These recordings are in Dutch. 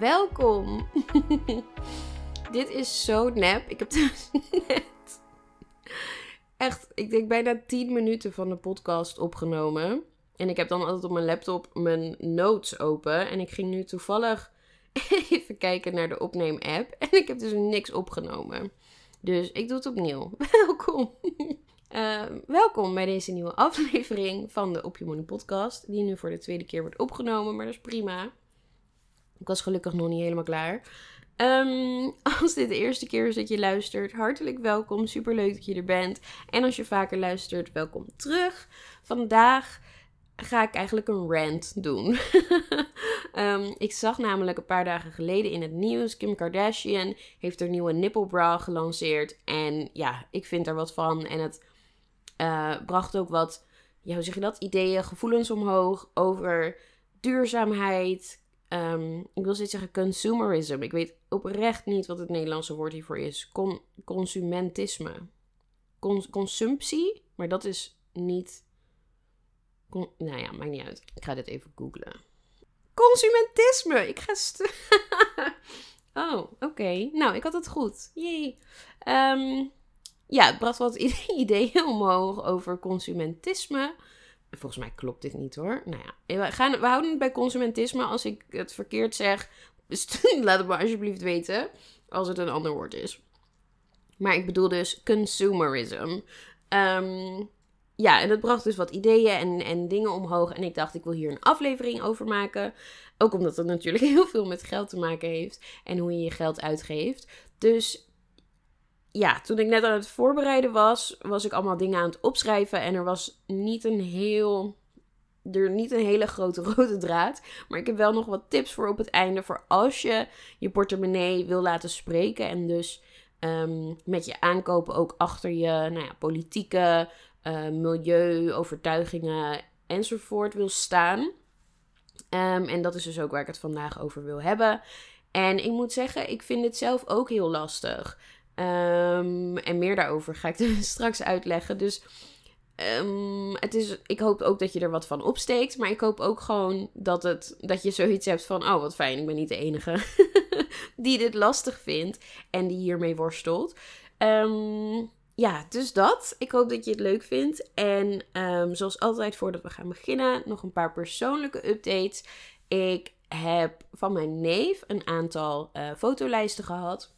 Welkom! Dit is zo nep. Ik heb dus net echt, ik denk bijna 10 minuten van de podcast opgenomen. En ik heb dan altijd op mijn laptop mijn notes open. En ik ging nu toevallig even kijken naar de opneem-app. En ik heb dus niks opgenomen. Dus ik doe het opnieuw. Welkom. Uh, welkom bij deze nieuwe aflevering van de Op Je Money podcast. Die nu voor de tweede keer wordt opgenomen, maar dat is prima. Ik was gelukkig nog niet helemaal klaar. Um, als dit de eerste keer is dat je luistert, hartelijk welkom. Super leuk dat je er bent. En als je vaker luistert, welkom terug. Vandaag ga ik eigenlijk een rant doen. um, ik zag namelijk een paar dagen geleden in het nieuws: Kim Kardashian heeft haar nieuwe nipple bra gelanceerd. En ja, ik vind er wat van. En het uh, bracht ook wat, ja, hoe zeg je dat? Ideeën, gevoelens omhoog over duurzaamheid, Um, ik wil steeds zeggen consumerism. Ik weet oprecht niet wat het Nederlandse woord hiervoor is. Con consumentisme. consumptie, maar dat is niet. nou ja, maakt niet uit. Ik ga dit even googlen. Consumentisme! Ik ga. oh, oké. Nou, ik had het goed. Jee. Um, ja, het bracht wat ideeën omhoog over consumentisme. Volgens mij klopt dit niet hoor. Nou ja, we, gaan, we houden het bij consumentisme. Als ik het verkeerd zeg, laat het me alsjeblieft weten. Als het een ander woord is. Maar ik bedoel dus consumerism. Um, ja, en dat bracht dus wat ideeën en, en dingen omhoog. En ik dacht, ik wil hier een aflevering over maken. Ook omdat het natuurlijk heel veel met geld te maken heeft. En hoe je je geld uitgeeft. Dus ja, toen ik net aan het voorbereiden was, was ik allemaal dingen aan het opschrijven. En er was niet een heel. Er niet een hele grote rode draad. Maar ik heb wel nog wat tips voor op het einde. Voor als je je portemonnee wil laten spreken. En dus um, met je aankopen ook achter je nou ja, politieke, uh, milieu, overtuigingen enzovoort wil staan. Um, en dat is dus ook waar ik het vandaag over wil hebben. En ik moet zeggen, ik vind het zelf ook heel lastig. Um, en meer daarover ga ik straks uitleggen. Dus um, het is, ik hoop ook dat je er wat van opsteekt. Maar ik hoop ook gewoon dat, het, dat je zoiets hebt van: oh wat fijn, ik ben niet de enige die dit lastig vindt en die hiermee worstelt. Um, ja, dus dat. Ik hoop dat je het leuk vindt. En zoals altijd, voordat we gaan beginnen, nog een paar persoonlijke updates. Ik heb van mijn neef een aantal uh, fotolijsten gehad.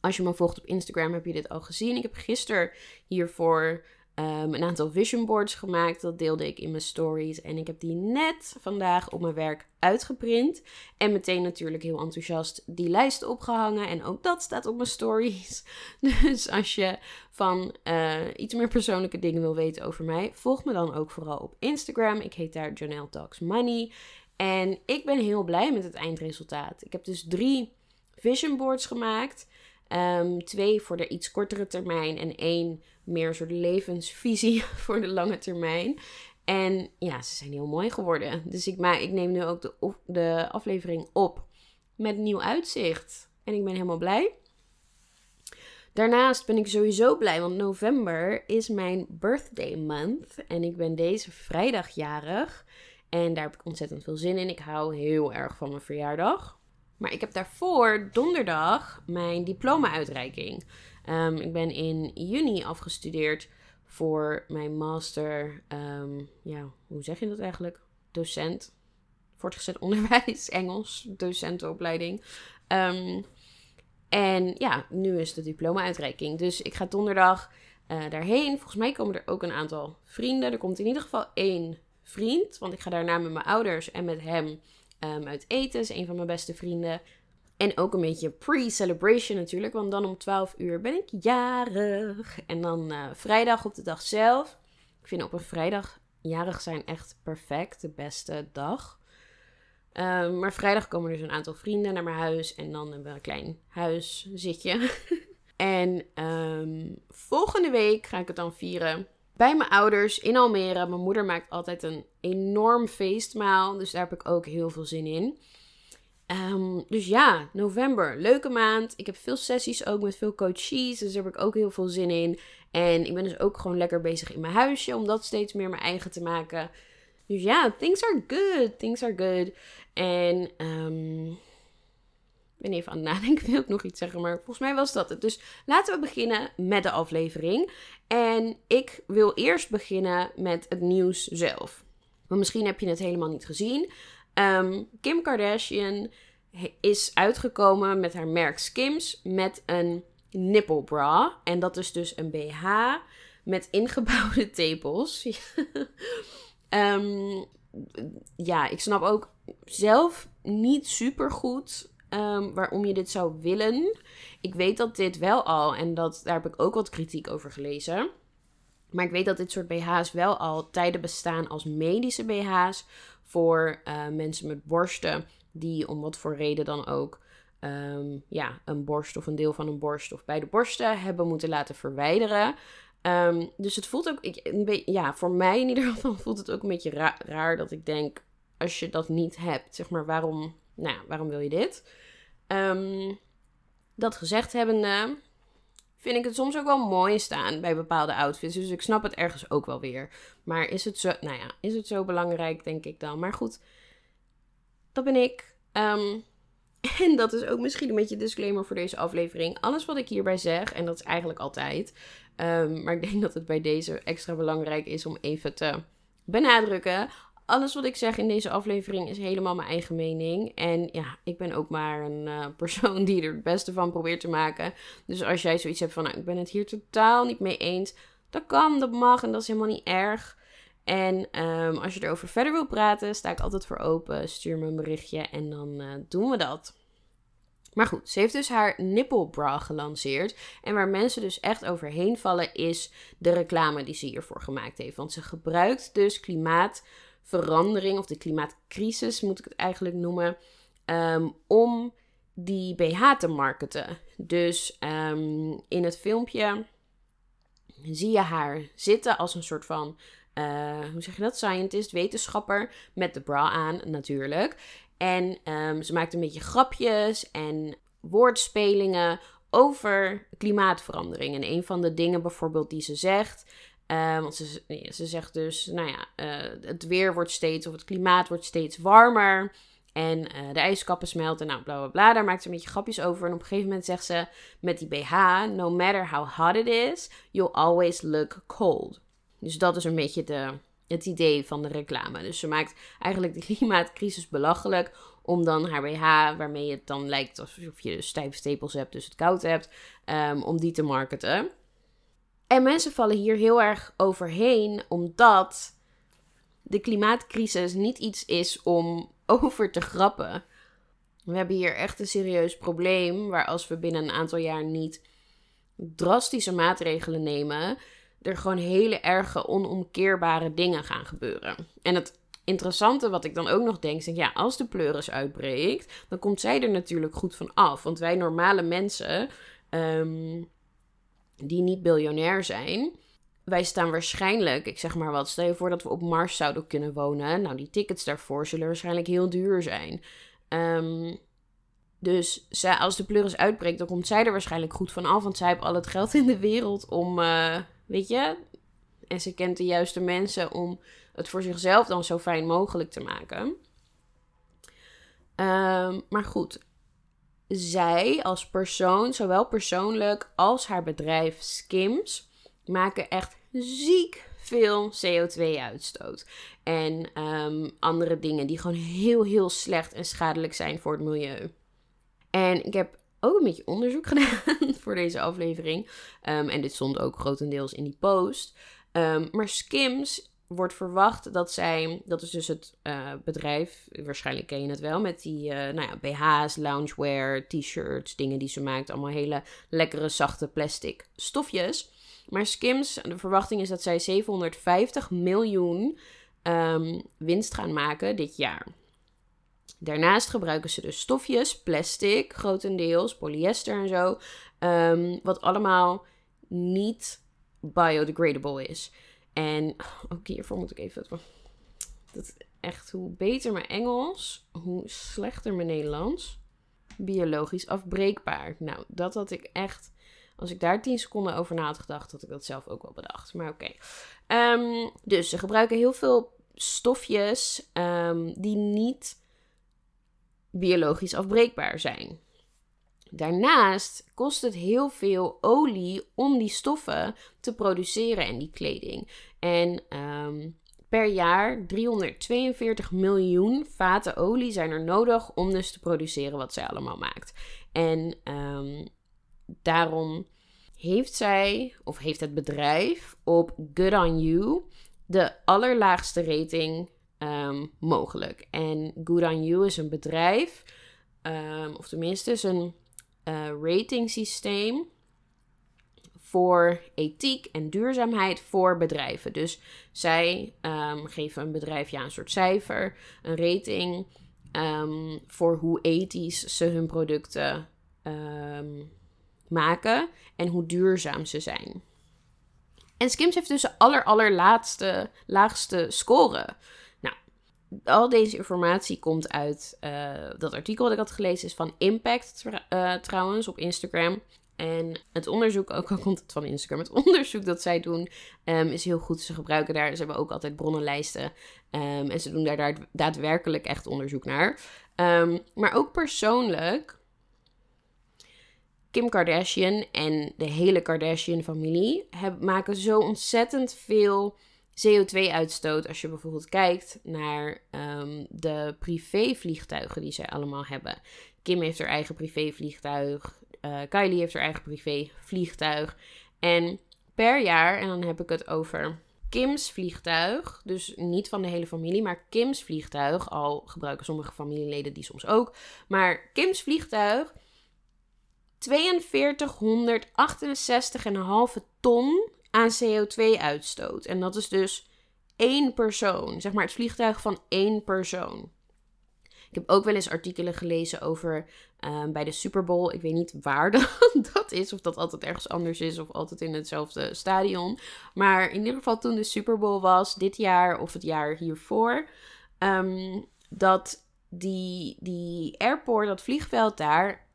Als je me volgt op Instagram heb je dit al gezien. Ik heb gisteren hiervoor um, een aantal vision boards gemaakt. Dat deelde ik in mijn stories. En ik heb die net vandaag op mijn werk uitgeprint. En meteen natuurlijk heel enthousiast die lijst opgehangen. En ook dat staat op mijn stories. Dus als je van uh, iets meer persoonlijke dingen wil weten over mij, volg me dan ook vooral op Instagram. Ik heet daar Janelle Talks Money. En ik ben heel blij met het eindresultaat. Ik heb dus drie vision boards gemaakt. Um, twee voor de iets kortere termijn en één meer soort levensvisie voor de lange termijn. En ja, ze zijn heel mooi geworden. Dus ik, maar, ik neem nu ook de, de aflevering op met nieuw uitzicht. En ik ben helemaal blij. Daarnaast ben ik sowieso blij, want november is mijn birthday month. En ik ben deze vrijdag jarig. En daar heb ik ontzettend veel zin in. Ik hou heel erg van mijn verjaardag. Maar ik heb daarvoor donderdag mijn diploma-uitreiking. Um, ik ben in juni afgestudeerd voor mijn master. Um, ja, hoe zeg je dat eigenlijk? Docent. Voortgezet onderwijs, Engels, docentenopleiding. Um, en ja, nu is de diploma-uitreiking. Dus ik ga donderdag uh, daarheen. Volgens mij komen er ook een aantal vrienden. Er komt in ieder geval één vriend. Want ik ga daarna met mijn ouders en met hem um, uit eten. Is een van mijn beste vrienden. En ook een beetje pre-celebration natuurlijk. Want dan om 12 uur ben ik jarig. En dan uh, vrijdag op de dag zelf. Ik vind op een vrijdag jarig zijn echt perfect. De beste dag. Um, maar vrijdag komen dus een aantal vrienden naar mijn huis. En dan hebben we een klein huiszitje. en um, volgende week ga ik het dan vieren bij mijn ouders in Almere. Mijn moeder maakt altijd een enorm feestmaal. Dus daar heb ik ook heel veel zin in. Um, dus ja, november, leuke maand. Ik heb veel sessies ook met veel coaches. Dus daar heb ik ook heel veel zin in. En ik ben dus ook gewoon lekker bezig in mijn huisje. Om dat steeds meer mijn eigen te maken. Dus ja, things are good. Things are good. En ik ben even aan het nadenken. Wil ik nog iets zeggen? Maar volgens mij was dat het. Dus laten we beginnen met de aflevering. En ik wil eerst beginnen met het nieuws zelf. Want misschien heb je het helemaal niet gezien. Um, Kim Kardashian is uitgekomen met haar merk Skims met een nipple bra. En dat is dus een BH met ingebouwde tepels. um, ja, ik snap ook zelf niet super goed um, waarom je dit zou willen. Ik weet dat dit wel al, en dat, daar heb ik ook wat kritiek over gelezen. Maar ik weet dat dit soort BH's wel al tijden bestaan als medische BH's voor uh, mensen met borsten die om wat voor reden dan ook um, ja, een borst of een deel van een borst of beide borsten hebben moeten laten verwijderen. Um, dus het voelt ook, ik, ja, voor mij in ieder geval voelt het ook een beetje ra raar dat ik denk, als je dat niet hebt, zeg maar, waarom, nou, waarom wil je dit? Um, dat gezegd hebbende, vind ik het soms ook wel mooi staan bij bepaalde outfits. Dus ik snap het ergens ook wel weer. Maar is het zo, nou ja, is het zo belangrijk, denk ik dan. Maar goed, dat ben ik. Um, en dat is ook misschien een beetje disclaimer voor deze aflevering. Alles wat ik hierbij zeg, en dat is eigenlijk altijd. Um, maar ik denk dat het bij deze extra belangrijk is om even te benadrukken. Alles wat ik zeg in deze aflevering is helemaal mijn eigen mening. En ja, ik ben ook maar een uh, persoon die er het beste van probeert te maken. Dus als jij zoiets hebt van, nou, ik ben het hier totaal niet mee eens. Dat kan, dat mag en dat is helemaal niet erg. En um, als je erover verder wil praten, sta ik altijd voor open. Stuur me een berichtje en dan uh, doen we dat. Maar goed, ze heeft dus haar nipple bra gelanceerd. En waar mensen dus echt overheen vallen, is de reclame die ze hiervoor gemaakt heeft. Want ze gebruikt dus klimaatverandering, of de klimaatcrisis moet ik het eigenlijk noemen, um, om die BH te marketen. Dus um, in het filmpje zie je haar zitten als een soort van uh, hoe zeg je dat? Scientist, wetenschapper, met de bra aan natuurlijk. En um, ze maakt een beetje grapjes en woordspelingen over klimaatverandering. En een van de dingen bijvoorbeeld die ze zegt. Um, want ze, ze zegt dus, nou ja, uh, het weer wordt steeds, of het klimaat wordt steeds warmer. En uh, de ijskappen smelten, nou bla bla bla. Daar maakt ze een beetje grapjes over. En op een gegeven moment zegt ze met die BH: No matter how hot it is, you'll always look cold. Dus dat is een beetje de, het idee van de reclame. Dus ze maakt eigenlijk de klimaatcrisis belachelijk. Om dan haar BH, waarmee het dan lijkt alsof je stijve stapels hebt, dus het koud hebt, um, om die te marketen. En mensen vallen hier heel erg overheen, omdat de klimaatcrisis niet iets is om over te grappen. We hebben hier echt een serieus probleem, waar als we binnen een aantal jaar niet drastische maatregelen nemen, er gewoon hele erge, onomkeerbare dingen gaan gebeuren. En het interessante wat ik dan ook nog denk, is ja, als de pleuris uitbreekt, dan komt zij er natuurlijk goed van af. Want wij normale mensen, um, die niet biljonair zijn, wij staan waarschijnlijk, ik zeg maar wat, stel je voor dat we op Mars zouden kunnen wonen. Nou, die tickets daarvoor zullen waarschijnlijk heel duur zijn. Um, dus zij, als de pleuris uitbreekt, dan komt zij er waarschijnlijk goed van af. Want zij heeft al het geld in de wereld om, uh, Weet je? En ze kent de juiste mensen om het voor zichzelf dan zo fijn mogelijk te maken. Um, maar goed, zij als persoon, zowel persoonlijk als haar bedrijf Skims, maken echt ziek veel CO2-uitstoot. En um, andere dingen die gewoon heel, heel slecht en schadelijk zijn voor het milieu. En ik heb ook een beetje onderzoek gedaan voor deze aflevering. Ehm, en dit stond ook grotendeels in die post. Ehm, maar Skims wordt verwacht dat zij, dat is dus het uh, bedrijf, waarschijnlijk ken je het wel, met die uh, nou ja, BH's, loungewear, t-shirts, dingen die ze maakt. Allemaal hele lekkere, zachte plastic stofjes. Maar Skims, de verwachting is dat zij 750 miljoen um, winst gaan maken dit jaar. Daarnaast gebruiken ze dus stofjes, plastic, grotendeels, polyester en zo. Um, wat allemaal niet biodegradable is. En ook hiervoor moet ik even. Dat echt, hoe beter mijn Engels, hoe slechter mijn Nederlands. Biologisch afbreekbaar. Nou, dat had ik echt. Als ik daar 10 seconden over na had gedacht, had ik dat zelf ook wel bedacht. Maar oké. Ehm, dus ze gebruiken heel veel stofjes um, die niet biologisch afbreekbaar zijn. Daarnaast kost het heel veel olie om die stoffen te produceren en die kleding. En um, per jaar 342 miljoen vaten olie zijn er nodig om dus te produceren wat zij allemaal maakt. En um, daarom heeft zij, of heeft het bedrijf op Good on You de allerlaagste rating um, mogelijk. En Good on You is een bedrijf, of tenminste is een uh, ratingsysteem voor ethiek en duurzaamheid voor bedrijven. Dus zij um, geven een bedrijf ja, een soort cijfer, een rating um, voor hoe ethisch ze hun producten um, maken en hoe duurzaam ze zijn. En Skims heeft dus de aller, allerlaatste, laagste score al deze informatie komt uit uh, dat artikel dat ik had gelezen, is van Impact uh, trouwens op Instagram. En het onderzoek, ook al komt het van Instagram, het onderzoek dat zij doen um, is heel goed. Ze gebruiken daar, ze hebben ook altijd bronnenlijsten. Um, en ze doen daar, daadwerkelijk echt onderzoek naar. Um, maar ook persoonlijk, Kim Kardashian en de hele Kardashian-familie maken zo ontzettend veel CO2-uitstoot, als je bijvoorbeeld kijkt naar um, de privévliegtuigen die zij allemaal hebben. Kim heeft haar eigen privévliegtuig, uh, Kylie heeft haar eigen privévliegtuig. En per jaar, en dan heb ik het over Kim's vliegtuig, dus niet van de hele familie, maar Kim's vliegtuig, al gebruiken sommige familieleden die soms ook, maar Kim's vliegtuig 4268,5 ton aan CO2-uitstoot. En dat is dus één persoon. Zeg maar het vliegtuig van één persoon. Ik heb ook wel eens artikelen gelezen over ehm, bij de Super Bowl. Ik weet niet waar dat, is. Of dat altijd ergens anders is. Of altijd in hetzelfde stadion. Maar in ieder geval toen de Super Bowl was. Dit jaar of het jaar hiervoor. Um, dat die, die airport, dat vliegveld daar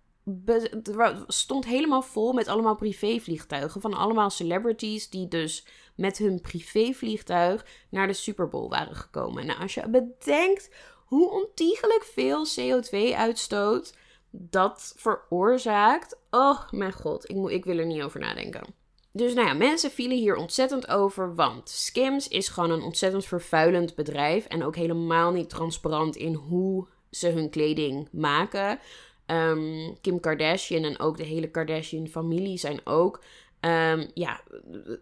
stond helemaal vol met allemaal privévliegtuigen. Van allemaal celebrities die dus met hun privévliegtuig naar de Super Bowl waren gekomen. Nou, als je bedenkt hoe ontiegelijk veel CO2-uitstoot dat veroorzaakt. Oh mijn god, ik, ik wil er niet over nadenken. Dus nou ja, mensen vielen hier ontzettend over, want Skims is gewoon een ontzettend vervuilend bedrijf en ook helemaal niet transparant in hoe ze hun kleding maken. Um, Kim Kardashian en ook de hele Kardashian-familie zijn ook. Um, ja,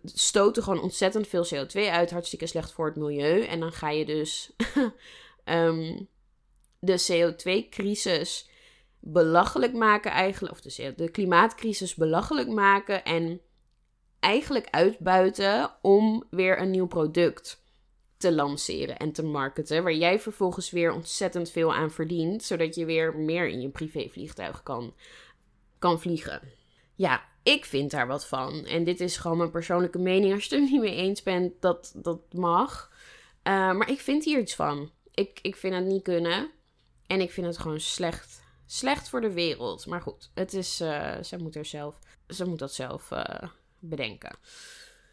stoten gewoon ontzettend veel CO2 uit. Hartstikke slecht voor het milieu. En dan ga je dus um, de CO2-crisis belachelijk maken eigenlijk. Of de, de klimaatcrisis belachelijk maken. En eigenlijk uitbuiten om weer een nieuw product te lanceren en te marketen. Waar jij vervolgens weer ontzettend veel aan verdient. Zodat je weer meer in je privévliegtuig kan, kan vliegen. Ja, ik vind daar wat van. En dit is gewoon mijn persoonlijke mening. Als je het er niet mee eens bent, dat, dat mag. Uh, maar ik vind hier iets van. Ik, ik vind het niet kunnen. En ik vind het gewoon slecht. Slecht voor de wereld. Maar goed, het is, uh, ze, moet er zelf, ze moet dat zelf uh, bedenken.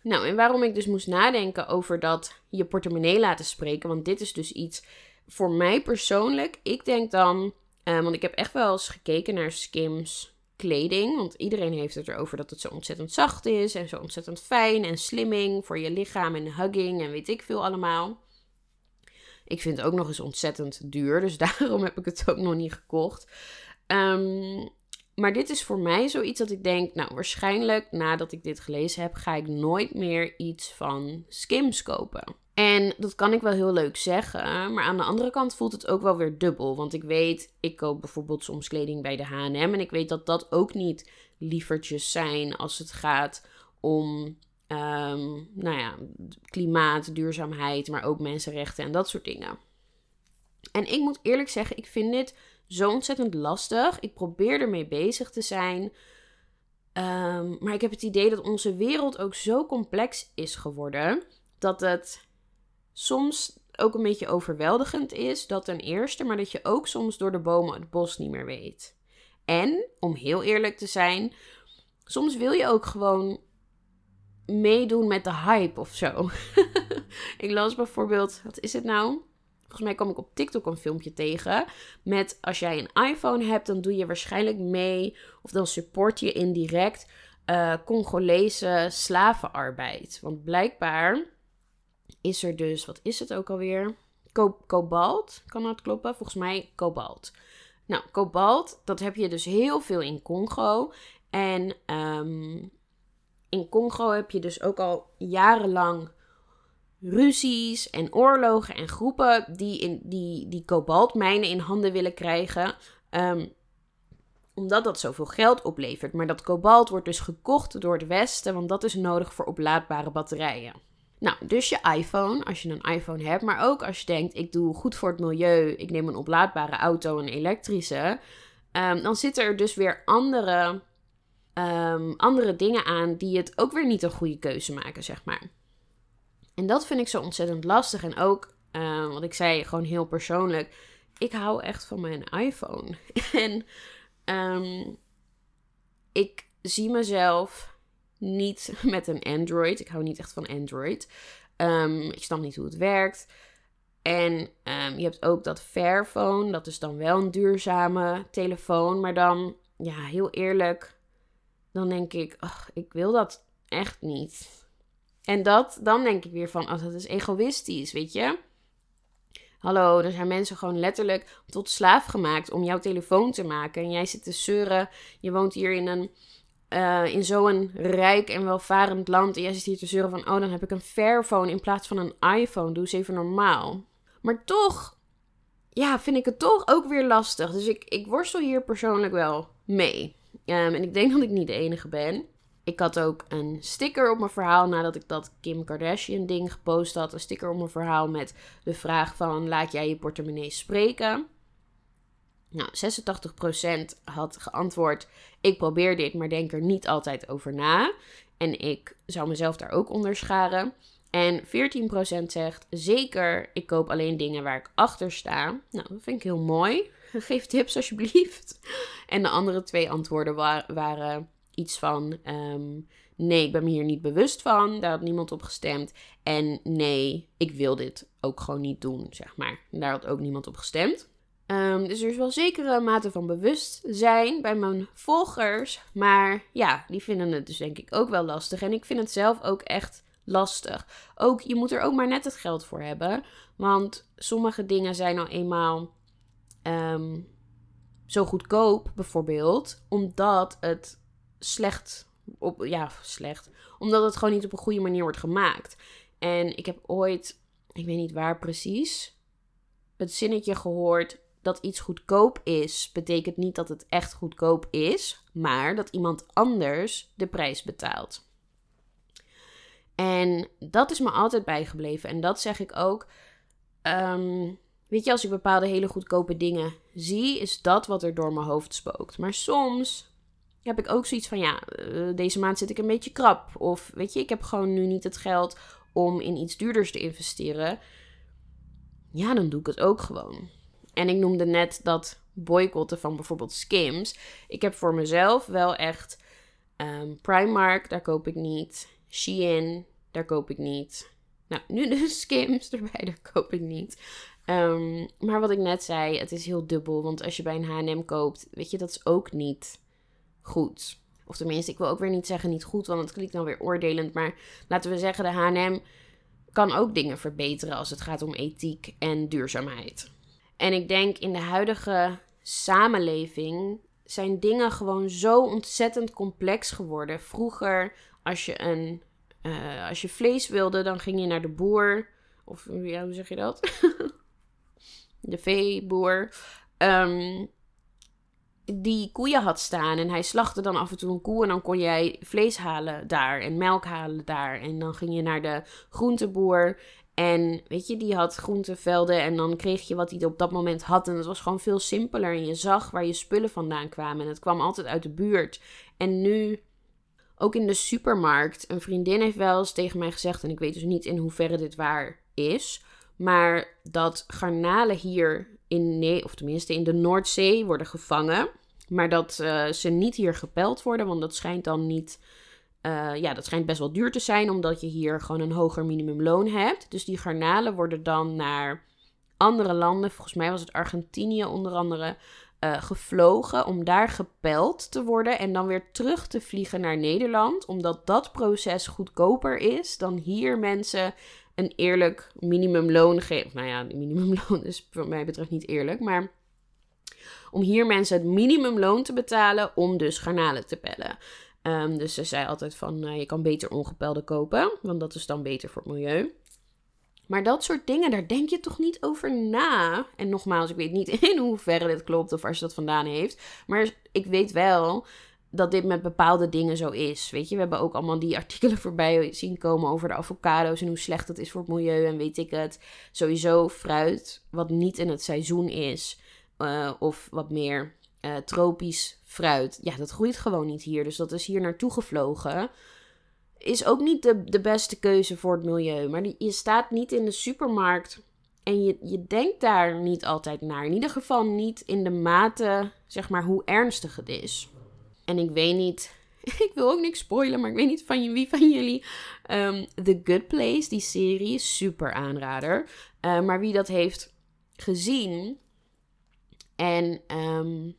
Nou, en waarom ik dus moest nadenken over dat je portemonnee laten spreken. Want dit is dus iets voor mij persoonlijk. Ik denk dan, uh, want ik heb echt wel eens gekeken naar Skims kleding. Want iedereen heeft het erover dat het zo ontzettend zacht is. En zo ontzettend fijn en slimming voor je lichaam en hugging en weet ik veel allemaal. Ik vind het ook nog eens ontzettend duur. Dus daarom heb ik het ook nog niet gekocht. Um, Maar dit is voor mij zoiets dat ik denk, nou waarschijnlijk nadat ik dit gelezen heb, ga ik nooit meer iets van Skims kopen. En dat kan ik wel heel leuk zeggen, maar aan de andere kant voelt het ook wel weer dubbel. Want ik weet, ik koop bijvoorbeeld soms kleding bij de HM en ik weet dat dat ook niet lievertjes zijn als het gaat om um, nou ja, klimaat, duurzaamheid, maar ook mensenrechten en dat soort dingen. En ik moet eerlijk zeggen, ik vind dit zo ontzettend lastig. Ik probeer ermee bezig te zijn. Um, maar ik heb het idee dat onze wereld ook zo complex is geworden. Dat het soms ook een beetje overweldigend is. Dat ten eerste, maar dat je ook soms door de bomen het bos niet meer weet. En, om heel eerlijk te zijn, soms wil je ook gewoon meedoen met de hype of zo. ik las bijvoorbeeld, wat is het nou? Volgens mij kwam ik op TikTok een filmpje tegen. Met als jij een iPhone hebt, dan doe je waarschijnlijk mee. Of dan support je indirect uh, Congolese slavenarbeid. Want blijkbaar is er dus, wat is het ook alweer? kobalt, kan dat kloppen? Volgens mij kobalt. Nou, kobalt, dat heb je dus heel veel in Congo. En um, in Congo heb je dus ook al jarenlang ruzies en oorlogen en groepen die, in, die, die kobaltmijnen in handen willen krijgen. Um, omdat dat zoveel geld oplevert. Maar dat kobalt wordt dus gekocht door het Westen, want dat is nodig voor oplaadbare batterijen. Nou, dus je iPhone, als je een iPhone hebt, maar ook als je denkt: ik doe goed voor het milieu, ik neem een oplaadbare auto, een elektrische, um, dan zitten er dus weer andere um, andere dingen aan die het ook weer niet een goede keuze maken, zeg maar. En dat vind ik zo ontzettend lastig. En ook, uh, wat ik zei, gewoon heel persoonlijk. Ik hou echt van mijn iPhone. en um, ik zie mezelf niet met een Android. Ik hou niet echt van Android. Um, ik snap niet hoe het werkt. En um, je hebt ook dat Fairphone. Dat is dan wel een duurzame telefoon. Maar dan, ja, heel eerlijk dan denk ik, ach, ik wil dat echt niet. En dat, dan denk ik weer van, oh, dat is egoïstisch, weet je. Hallo, er zijn mensen gewoon letterlijk tot slaaf gemaakt om jouw telefoon te maken. En jij zit te zeuren. Je woont hier in een. Uh, in zo'n rijk en welvarend land. En jij zit hier te zeuren van. Oh, dan heb ik een Fairphone in plaats van een iPhone. Doe eens even normaal. Maar toch. Ja, vind ik het toch ook weer lastig. Dus ik, ik worstel hier persoonlijk wel mee. Um, en ik denk dat ik niet de enige ben. Ik had ook een sticker op mijn verhaal nadat ik dat Kim Kardashian ding gepost had. Een sticker op mijn verhaal met de vraag van laat jij je portemonnee spreken? Nou, 86% had geantwoord ik probeer dit, maar denk er niet altijd over na. En ik zou mezelf daar ook onder scharen. En 14% zegt zeker, ik koop alleen dingen waar ik achter sta. Nou, dat vind ik heel mooi. Geef tips alsjeblieft. En de andere twee antwoorden waren iets van: ehm, nee, ik ben me hier niet bewust van. Daar had niemand op gestemd. En nee, ik wil dit ook gewoon niet doen, zeg maar. Daar had ook niemand op gestemd. Um, dus er is wel zekere mate van bewustzijn bij mijn volgers. Maar ja, die vinden het dus denk ik ook wel lastig. En ik vind het zelf ook echt lastig. Ook, je moet er ook maar net het geld voor hebben. Want sommige dingen zijn nou eenmaal um, zo goedkoop, bijvoorbeeld, omdat het slecht, op, ja, slecht, omdat het gewoon niet op een goede manier wordt gemaakt. En ik heb ooit, ik weet niet waar precies, het zinnetje gehoord dat iets goedkoop is, betekent niet dat het echt goedkoop is, maar dat iemand anders de prijs betaalt. En dat is me altijd bijgebleven. En dat zeg ik ook. Um, Weet je, als ik bepaalde hele goedkope dingen zie, is dat wat er door mijn hoofd spookt. Maar soms heb ik ook zoiets van, ja, eh, deze maand zit ik een beetje krap. Of weet je, ik heb gewoon nu niet het geld om in iets duurders te investeren. Ja, dan doe ik het ook gewoon. En ik noemde net dat boycotten van bijvoorbeeld Skims. Ik heb voor mezelf wel echt um, Primark, daar koop ik niet. Shein, daar koop ik niet. Nou, nu de Skims erbij, daar koop ik niet. Um, maar wat ik net zei, het is heel dubbel. Want als je bij een HM koopt, weet je, dat is ook niet goed. Of tenminste, ik wil ook weer niet zeggen niet goed, want het klinkt dan weer oordelend. Maar laten we zeggen, de HM kan ook dingen verbeteren als het gaat om ethiek en duurzaamheid. En ik denk in de huidige samenleving zijn dingen gewoon zo ontzettend complex geworden. Vroeger, als je, een, eh, als je vlees wilde, dan ging je naar de boer. Of ja, hoe zeg je dat? de veeboer. Um, die koeien had staan. En hij slachtte dan af en toe een koe. En dan kon jij vlees halen daar. En melk halen daar. En dan ging je naar de groenteboer. En weet je, die had groentevelden. En dan kreeg je wat hij op dat moment had. En het was gewoon veel simpeler. En je zag waar je spullen vandaan kwamen. En het kwam altijd uit de buurt. En nu, ook in de supermarkt. Een vriendin heeft wel eens tegen mij gezegd. En ik weet dus niet in hoeverre dit waar is. Maar dat garnalen hier in, nee, of tenminste in de Noordzee worden gevangen. Maar dat uh, ze niet hier gepeld worden, want dat schijnt dan niet. Uh, ja, dat schijnt best wel duur te zijn, omdat je hier gewoon een hoger minimumloon hebt. Dus die garnalen worden dan naar andere landen, volgens mij was het Argentinië onder andere, uh, gevlogen om daar gepeld te worden en dan weer terug te vliegen naar Nederland, omdat dat proces goedkoper is dan hier mensen een eerlijk minimumloon geven. Nou ja, minimumloon is voor mij betreft niet eerlijk, maar om hier mensen het minimumloon te betalen om dus garnalen te pellen. Um, dus ze zei altijd van, uh, je kan beter ongepelde kopen, want dat is dan beter voor het milieu. Maar dat soort dingen, daar denk je toch niet over na. En nogmaals, ik weet niet in hoeverre dit klopt of waar ze dat vandaan heeft. Maar ik weet wel dat dit met bepaalde dingen zo is. Weet je, we hebben ook allemaal die artikelen voorbij zien komen over de avocado's en hoe slecht het is voor het milieu en weet ik het. Sowieso fruit, wat niet in het seizoen is, uh, of wat meer uh, tropisch fruit. Ja, dat groeit gewoon niet hier. Dus dat is hier naartoe gevlogen. Is ook niet de, de beste keuze voor het milieu. Maar die, je staat niet in de supermarkt en je, je denkt daar niet altijd naar. In ieder geval niet in de mate, zeg maar, hoe ernstig het is. En ik weet niet, ik wil ook niks spoilen, maar ik weet niet van wie van jullie um, The Good Place, die serie, super aanrader. Uh, maar wie dat heeft gezien, en um,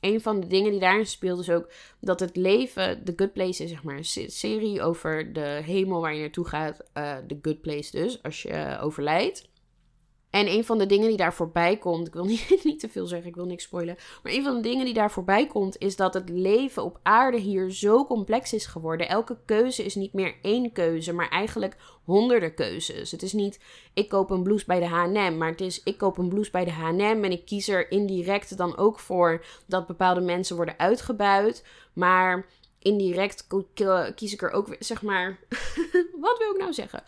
een van de dingen die daarin speelt is ook dat het leven, The Good Place is zeg maar een serie over de hemel waar je naartoe gaat. Uh, The Good Place dus, als je uh, overlijdt. En een van de dingen die daar voorbij komt, ik wil niet, niet te veel zeggen, ik wil niks spoilen. Maar een van de dingen die daar voorbij komt, is dat het leven op aarde hier zo complex is geworden. Elke keuze is niet meer één keuze, maar eigenlijk honderden keuzes. Het is niet, ik koop een blouse bij de HM, maar het is, ik koop een blouse bij de HM en ik kies er indirect dan ook voor dat bepaalde mensen worden uitgebuit. Maar indirect kies ik er ook, zeg maar, wat wil ik nou zeggen?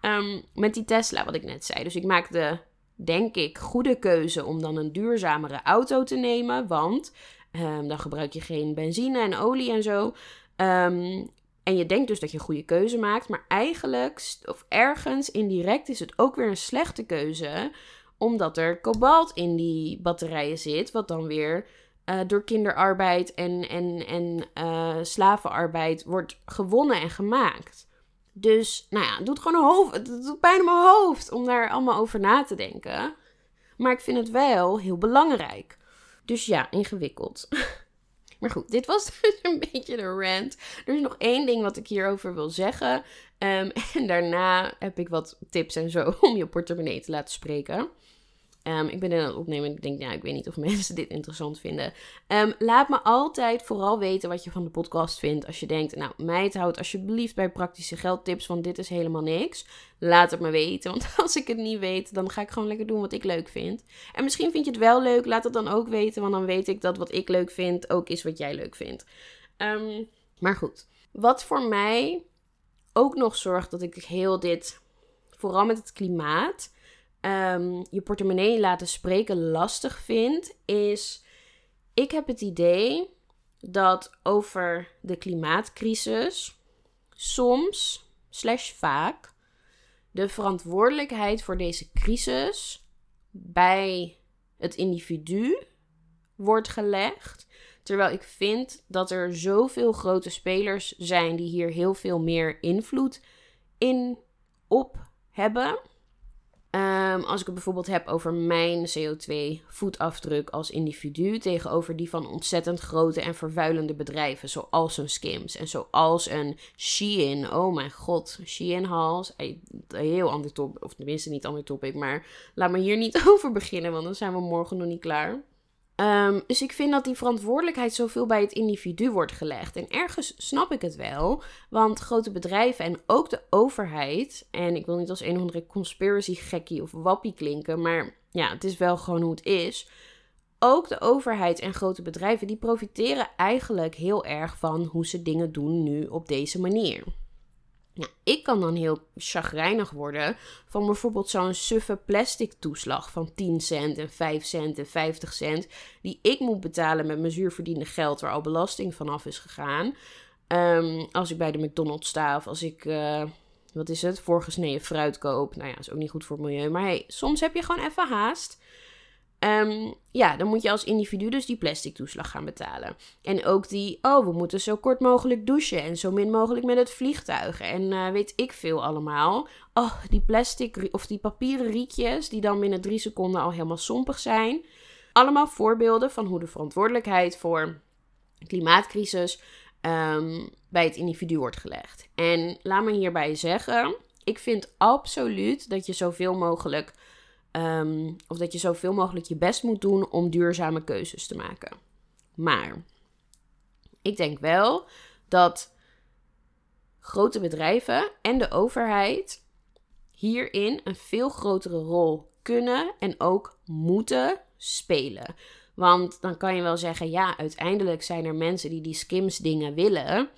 Um, met die Tesla, wat ik net zei. Dus ik maak de denk ik, goede keuze om dan een duurzamere auto te nemen. Want um, dan gebruik je geen benzine en olie en zo. Um, en je denkt dus dat je een goede keuze maakt. Maar eigenlijk, of ergens indirect, is het ook weer een slechte keuze. Omdat er kobalt in die batterijen zit. Wat dan weer uh, door kinderarbeid en, en, en uh, slavenarbeid wordt gewonnen en gemaakt. Dus, nou ja, het doet gewoon een hoofd. Het doet pijn in mijn hoofd om daar allemaal over na te denken. Maar ik vind het wel heel belangrijk. Dus ja, ingewikkeld. Maar goed, dit was dus een beetje de rant. Er is nog één ding wat ik hierover wil zeggen. Um, en daarna heb ik wat tips en zo om je portemonnee te laten spreken. Um, ik ben in aan het opnemen en ik denk, ja, ik weet niet of mensen dit interessant vinden. Um, laat me altijd vooral weten wat je van de podcast vindt. Als je denkt, nou, meid, houd alsjeblieft bij praktische geldtips, want dit is helemaal niks. Laat het me weten, want als ik het niet weet, dan ga ik gewoon lekker doen wat ik leuk vind. En misschien vind je het wel leuk, laat het dan ook weten, want dan weet ik dat wat ik leuk vind ook is wat jij leuk vindt. Um, maar goed, wat voor mij ook nog zorgt dat ik heel dit, vooral met het klimaat um, je portemonnee laten spreken lastig vindt, is ik heb het idee dat over de klimaatcrisis soms, slash vaak, de verantwoordelijkheid voor deze crisis bij het individu wordt gelegd. Terwijl ik vind dat er zoveel grote spelers zijn die hier heel veel meer invloed in op hebben. Um, als ik het bijvoorbeeld heb over mijn CO2-voetafdruk als individu tegenover die van ontzettend grote en vervuilende bedrijven, zoals een Skims en zoals een Shein. Oh mijn god, Shein Hals. Heel ander top, of tenminste niet ander topic, maar laat me hier niet over beginnen, want dan zijn we morgen nog niet klaar. Ehm, dus ik vind dat die verantwoordelijkheid zoveel bij het individu wordt gelegd. En ergens snap ik het wel, want grote bedrijven en ook de overheid, en ik wil niet als een of andere conspiracy gekkie of wappie klinken, maar ja, het is wel gewoon hoe het is. Ook de overheid en grote bedrijven die profiteren eigenlijk heel erg van hoe ze dingen doen nu op deze manier. Nou, ik kan dan heel chagrijnig worden van bijvoorbeeld zo'n suffe plastic toeslag van 10 cent en 5 cent en 50 cent, die ik moet betalen met mijn zuurverdiende geld waar al belasting vanaf is gegaan. Um, als ik bij de McDonald's sta of als ik, uh, wat is het, voorgesneden fruit koop. Nou ja, is ook niet goed voor het milieu. Maar hey, soms heb je gewoon even haast. Um, ja, dan moet je als individu dus die plastic toeslag gaan betalen. En ook die, oh, we moeten zo kort mogelijk douchen en zo min mogelijk met het vliegtuig. En uh, weet ik veel allemaal. Oh, die plastic of die papieren rietjes die dan binnen drie seconden al helemaal sompig zijn. Allemaal voorbeelden van hoe de verantwoordelijkheid voor klimaatcrisis um, bij het individu wordt gelegd. En laat me hierbij zeggen, ik vind absoluut dat je zoveel mogelijk Um, of dat je zoveel mogelijk je best moet doen om duurzame keuzes te maken. Maar ik denk wel dat grote bedrijven en de overheid hierin een veel grotere rol kunnen en ook moeten spelen. Want dan kan je wel zeggen, ja, uiteindelijk zijn er mensen die die skims dingen willen.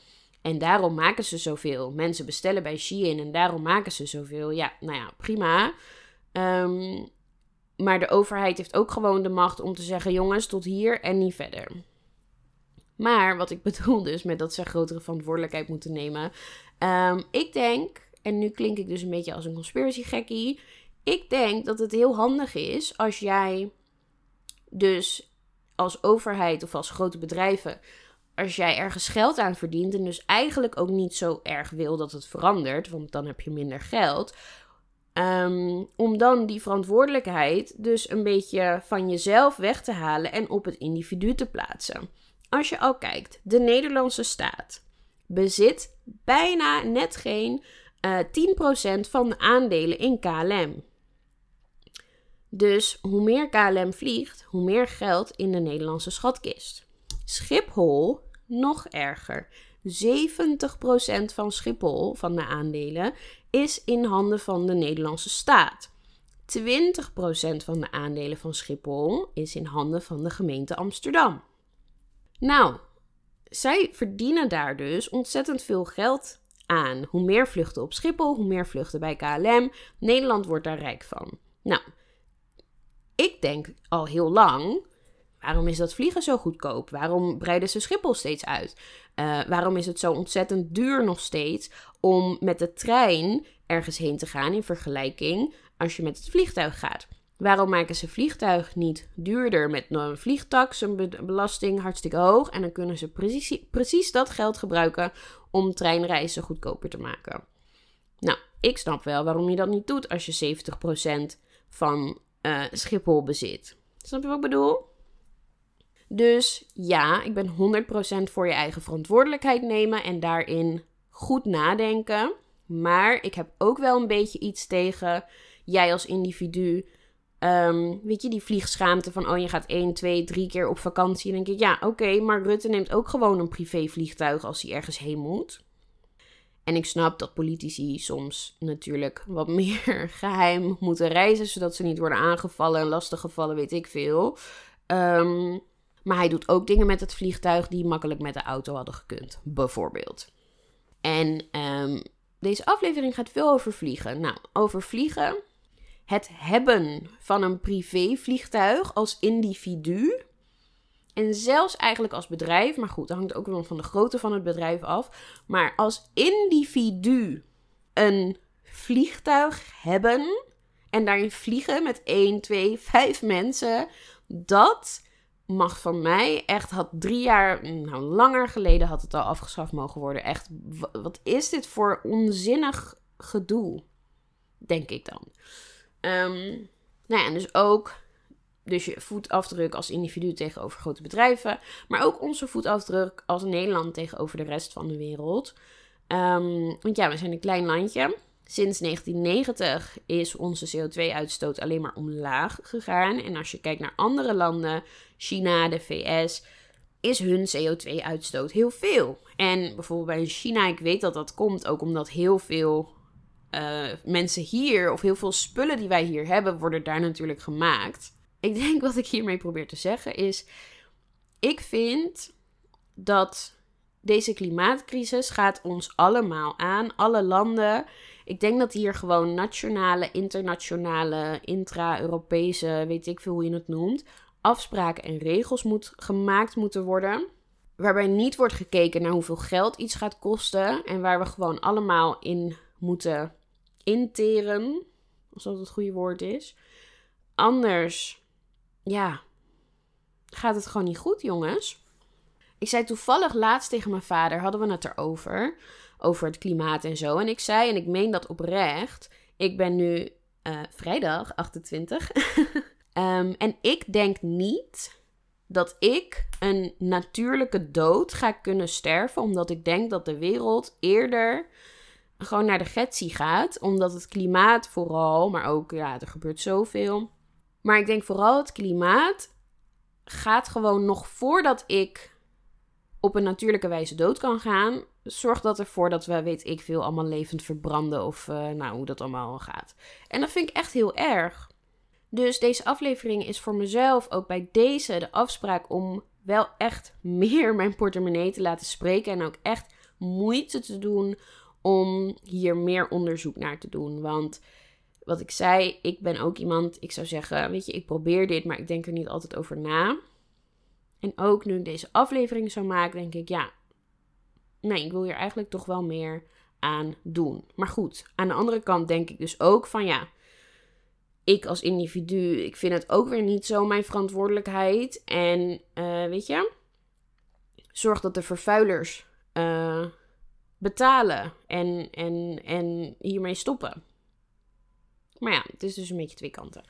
En daarom maken ze zoveel. Mensen bestellen bij Shein en daarom maken ze zoveel. Ja, nou ja, prima. Um, maar de overheid heeft ook gewoon de macht om te zeggen: jongens, tot hier en niet verder. Maar wat ik bedoel dus met dat ze grotere verantwoordelijkheid moeten nemen. Um, ik denk, en nu klink ik dus een beetje als een conspiracy gekkie. Ik denk dat het heel handig is als jij dus als overheid of als grote bedrijven als jij ergens geld aan verdient en dus eigenlijk ook niet zo erg wil dat het verandert, want dan heb je minder geld, Um, om dan die verantwoordelijkheid dus een beetje van jezelf weg te halen en op het individu te plaatsen. Als je al kijkt, de Nederlandse staat bezit bijna net geen uh, eh, 10% van de aandelen in KLM. Dus hoe meer KLM vliegt, hoe meer geld in de Nederlandse schatkist. Schiphol nog erger. 70% van Schiphol, van de aandelen, is in handen van de Nederlandse staat. 20% van de aandelen van Schiphol is in handen van de gemeente Amsterdam. Nou, zij verdienen daar dus ontzettend veel geld aan. Hoe meer vluchten op Schiphol, hoe meer vluchten bij KLM. Nederland wordt daar rijk van. Nou, ik denk al heel lang Waarom is dat vliegen zo goedkoop? Waarom breiden ze Schiphol steeds uit? Uh, waarom is het zo ontzettend duur nog steeds om met de trein ergens heen te gaan in vergelijking als je met het vliegtuig gaat? Waarom maken ze vliegtuig niet duurder met een vliegtax, een belasting hartstikke hoog en dan kunnen ze precies, precies dat geld gebruiken om treinreizen goedkoper te maken? Nou, ik snap wel waarom je dat niet doet als je 70% van uh, Schiphol bezit. Snap je wat ik bedoel? Dus ja, ik ben 100% voor je eigen verantwoordelijkheid nemen en daarin goed nadenken. Maar ik heb ook wel een beetje iets tegen jij als individu. Um, weet je, die vliegschaamte van, oh je gaat 1, 2, 3 keer op vakantie. En denk ik, ja, oké, maar Rutte neemt ook gewoon een privévliegtuig als hij ergens heen moet. En ik snap dat politici soms natuurlijk wat meer geheim moeten reizen, zodat ze niet worden aangevallen en lastiggevallen, weet ik veel. Um, maar hij doet ook dingen met het vliegtuig die makkelijk met de auto hadden gekund, bijvoorbeeld. En um, deze aflevering gaat veel over vliegen. Nou, over vliegen. Het hebben van een privévliegtuig als individu. En zelfs eigenlijk als bedrijf. Maar goed, dat hangt ook wel van de grootte van het bedrijf af. Maar als individu een vliegtuig hebben. En daarin vliegen met 1, 2, 5 mensen. Dat mag van mij echt, had drie jaar, nou langer geleden had het al afgeschaft mogen worden. Echt, wat is dit voor onzinnig gedoe? Denk ik dan. Um, nou ja, en dus ook dus je voetafdruk als individu tegenover grote bedrijven. Maar ook onze voetafdruk als Nederland tegenover de rest van de wereld. Um, want ja, we zijn een klein landje. Sinds 1990 is onze CO2-uitstoot alleen maar omlaag gegaan. En als je kijkt naar andere landen, China, de VS, is hun CO2-uitstoot heel veel. En bijvoorbeeld bij China, ik weet dat dat komt ook omdat heel veel uh, mensen hier, of heel veel spullen die wij hier hebben, worden daar natuurlijk gemaakt. Ik denk wat ik hiermee probeer te zeggen is, ik vind dat deze klimaatcrisis gaat ons allemaal aan, alle landen. Ik denk dat hier gewoon nationale, internationale, intra-Europese, weet ik veel hoe je het noemt, afspraken en regels moet, gemaakt moeten worden. Waarbij niet wordt gekeken naar hoeveel geld iets gaat kosten. En waar we gewoon allemaal in moeten interen. Als dat het goede woord is. Anders, ja, gaat het gewoon niet goed, jongens. Ik zei toevallig laatst tegen mijn vader, hadden we het erover. Over het klimaat en zo. En ik zei, en ik meen dat oprecht. Ik ben nu uh, vrijdag 28. um, en ik denk niet dat ik een natuurlijke dood ga kunnen sterven. Omdat ik denk dat de wereld eerder gewoon naar de getsie gaat. Omdat het klimaat vooral, maar ook, ja, er gebeurt zoveel. Maar ik denk vooral het klimaat gaat gewoon nog voordat ik op een natuurlijke wijze dood kan gaan, zorgt dat ervoor dat we, weet ik veel, allemaal levend verbranden of uh, nou, hoe dat allemaal gaat. En dat vind ik echt heel erg. Dus deze aflevering is voor mezelf ook bij deze de afspraak om wel echt meer mijn portemonnee te laten spreken en ook echt moeite te doen om hier meer onderzoek naar te doen. Want wat ik zei, ik ben ook iemand, ik zou zeggen, weet je, ik probeer dit, maar ik denk er niet altijd over na. En ook nu ik deze aflevering zou maken, denk ik, ja, nee, ik wil hier eigenlijk toch wel meer aan doen. Maar goed, aan de andere kant denk ik dus ook van ja, ik als individu, ik vind het ook weer niet zo mijn verantwoordelijkheid. En uh, weet je, zorg dat de vervuilers uh, betalen en, en, en hiermee stoppen. Maar ja, het is dus een beetje twee kanten.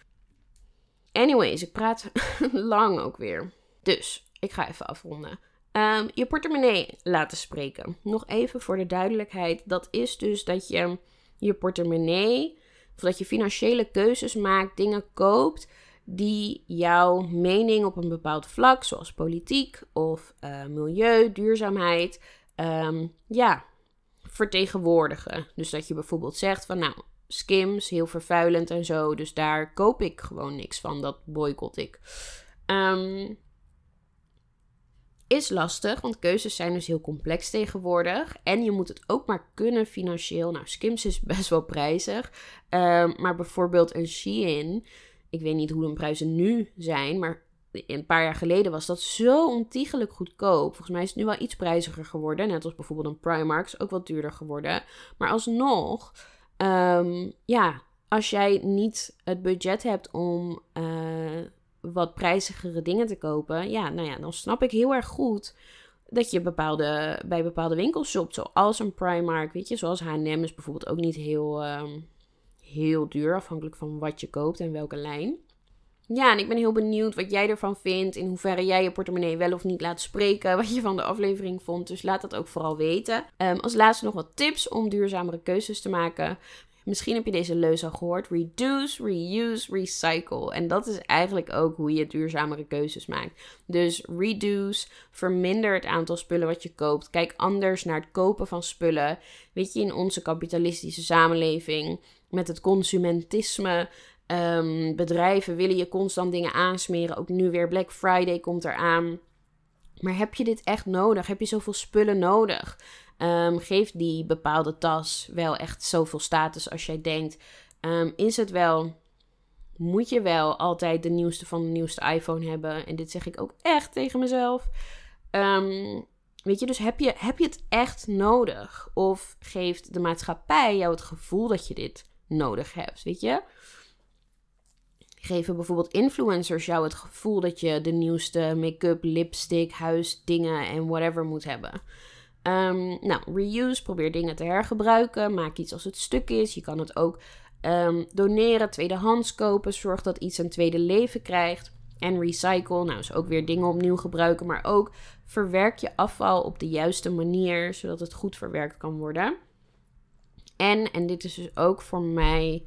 Anyways, ik praat lang ook weer. Dus ik ga even afronden. Um, je portemonnee laten spreken. Nog even voor de duidelijkheid. Dat is dus dat je je portemonnee, of dat je financiële keuzes maakt, dingen koopt die jouw mening op een bepaald vlak, zoals politiek of uh, milieu, duurzaamheid, um, ja, vertegenwoordigen. Dus dat je bijvoorbeeld zegt van nou, skims, heel vervuilend en zo, dus daar koop ik gewoon niks van, dat boycott ik. Um, is lastig, want keuzes zijn dus heel complex tegenwoordig. En je moet het ook maar kunnen financieel. Nou, Skims is best wel prijzig. Um, maar bijvoorbeeld een Shein. Ik weet niet hoe de prijzen nu zijn, maar een paar jaar geleden was dat zo ontiegelijk goedkoop. Volgens mij is het nu wel iets prijziger geworden. Net als bijvoorbeeld een Primark is ook wat duurder geworden. Maar alsnog, um, ja, als jij niet het budget hebt om uh, wat prijzigere dingen te kopen, ja, nou ja, dan snap ik heel erg goed dat je bepaalde, bij bepaalde winkels shopt, zoals een Primark, weet je, zoals H&M is bijvoorbeeld ook niet heel, um, heel duur, afhankelijk van wat je koopt en welke lijn. Ja, en ik ben heel benieuwd wat jij ervan vindt, in hoeverre jij je portemonnee wel of niet laat spreken, wat je van de aflevering vond. Dus laat dat ook vooral weten. Um, als laatste nog wat tips om duurzamere keuzes te maken. Misschien heb je deze leus al gehoord. Reduce, reuse, recycle. En dat is eigenlijk ook hoe je duurzamere keuzes maakt. Dus reduce, verminder het aantal spullen wat je koopt. Kijk anders naar het kopen van spullen. Weet je, in onze kapitalistische samenleving met het consumentisme. Um, bedrijven willen je constant dingen aansmeren. Ook nu weer Black Friday komt eraan. Maar heb je dit echt nodig? Heb je zoveel spullen nodig? Um, geeft die bepaalde tas wel echt zoveel status als jij denkt? Um, is het wel. Moet je wel altijd de nieuwste van de nieuwste iPhone hebben? En dit zeg ik ook echt tegen mezelf. Um, weet je, dus heb je, heb je het echt nodig? Of geeft de maatschappij jou het gevoel dat je dit nodig hebt? Weet je? Geven bijvoorbeeld influencers jou het gevoel dat je de nieuwste make-up, lipstick, huisdingen en whatever moet hebben? Um, nou, reuse, probeer dingen te hergebruiken. Maak iets als het stuk is. Je kan het ook um, doneren, tweedehands kopen. Zorg dat iets een tweede leven krijgt. En recycle, nou is ook weer dingen opnieuw gebruiken. Maar ook verwerk je afval op de juiste manier, zodat het goed verwerkt kan worden. En, en dit is dus ook voor mij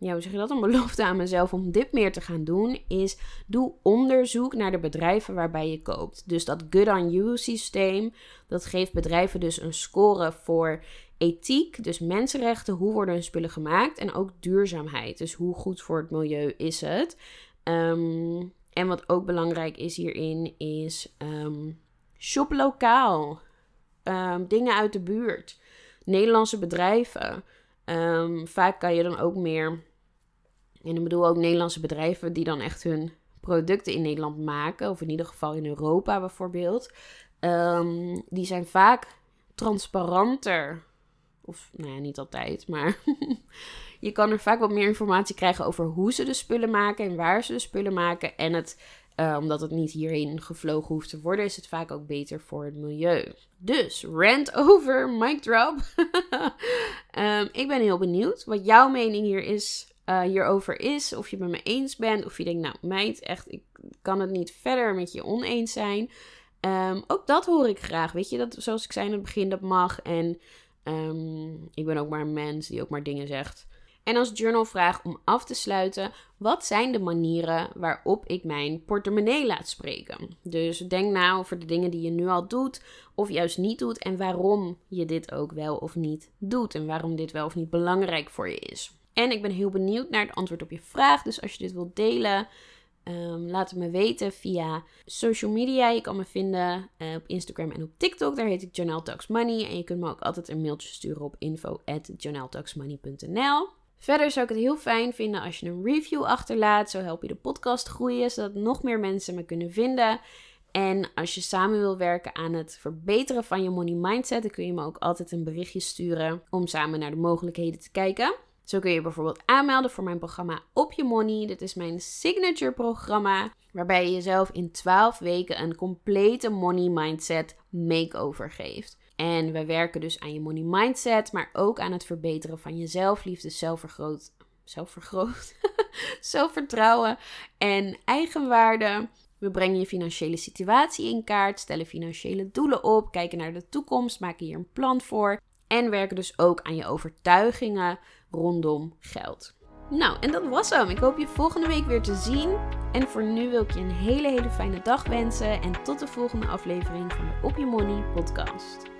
ja, hoe zeg je dat, een belofte aan mezelf om dit meer te gaan doen, is doe onderzoek naar de bedrijven waarbij je koopt. Dus dat Good on You systeem, dat geeft bedrijven dus een score voor ethiek, dus mensenrechten, hoe worden hun spullen gemaakt en ook duurzaamheid. Dus hoe goed voor het milieu is het. Ehm, en wat ook belangrijk is hierin is um, shop lokaal. Ehm, dingen uit de buurt. Nederlandse bedrijven. vaak kan je dan ook meer en ik bedoel ook Nederlandse bedrijven die dan echt hun producten in Nederland maken, of in ieder geval in Europa bijvoorbeeld. Um, die zijn vaak transparanter. Of, nou ja, niet altijd, maar je kan er vaak wat meer informatie krijgen over hoe ze de spullen maken en waar ze de spullen maken. En het, uh, omdat het niet hierheen gevlogen hoeft te worden, is het vaak ook beter voor het milieu. Dus, rant over, mic drop. um, ik ben heel benieuwd wat jouw mening hier is uh, hierover is. Of je het met me eens bent. Of je denkt, nou meid, echt, ik kan het niet verder met je oneens zijn. Um, ook dat hoor ik graag. Weet je, dat, zoals ik zei in het begin, dat mag. En um, ik ben ook maar een mens die ook maar dingen zegt. En als journalvraag om af te sluiten: wat zijn de manieren waarop ik mijn portemonnee laat spreken? Dus denk na over de dingen die je nu al doet, of juist niet doet, en waarom je dit ook wel of niet doet. En waarom dit wel of niet belangrijk voor je is. En ik ben heel benieuwd naar het antwoord op je vraag. Dus als je dit wilt delen, um, laat het me weten via social media. Je kan me vinden uh, op Instagram en op TikTok. Daar heet ik Janelle Talks Money. En je kunt me ook altijd een mailtje sturen op info@janelletalksmoney.nl. Verder zou ik het heel fijn vinden als je een review achterlaat. Zo help je de podcast groeien, zodat nog meer mensen me kunnen vinden. En als je samen wil werken aan het verbeteren van je money mindset, dan kun je me ook altijd een berichtje sturen om samen naar de mogelijkheden te kijken. Zo kun je bijvoorbeeld aanmelden voor mijn programma Op Je Money. Dit is mijn signature programma, waarbij je jezelf in 12 weken een complete money mindset makeover geeft. En we werken dus aan je money mindset, maar ook aan het verbeteren van je zelfliefde, zelfvergroot, zelfvergroot, zelfvertrouwen en eigenwaarde. We brengen je financiële situatie in kaart, stellen financiële doelen op, kijken naar de toekomst, maken hier een plan voor en werken dus ook aan je overtuigingen rondom geld. Nou, en dat was hem. Ik hoop je volgende week weer te zien. En voor nu wil ik je een hele, hele fijne dag wensen. En tot de volgende aflevering van de Op Je Money podcast.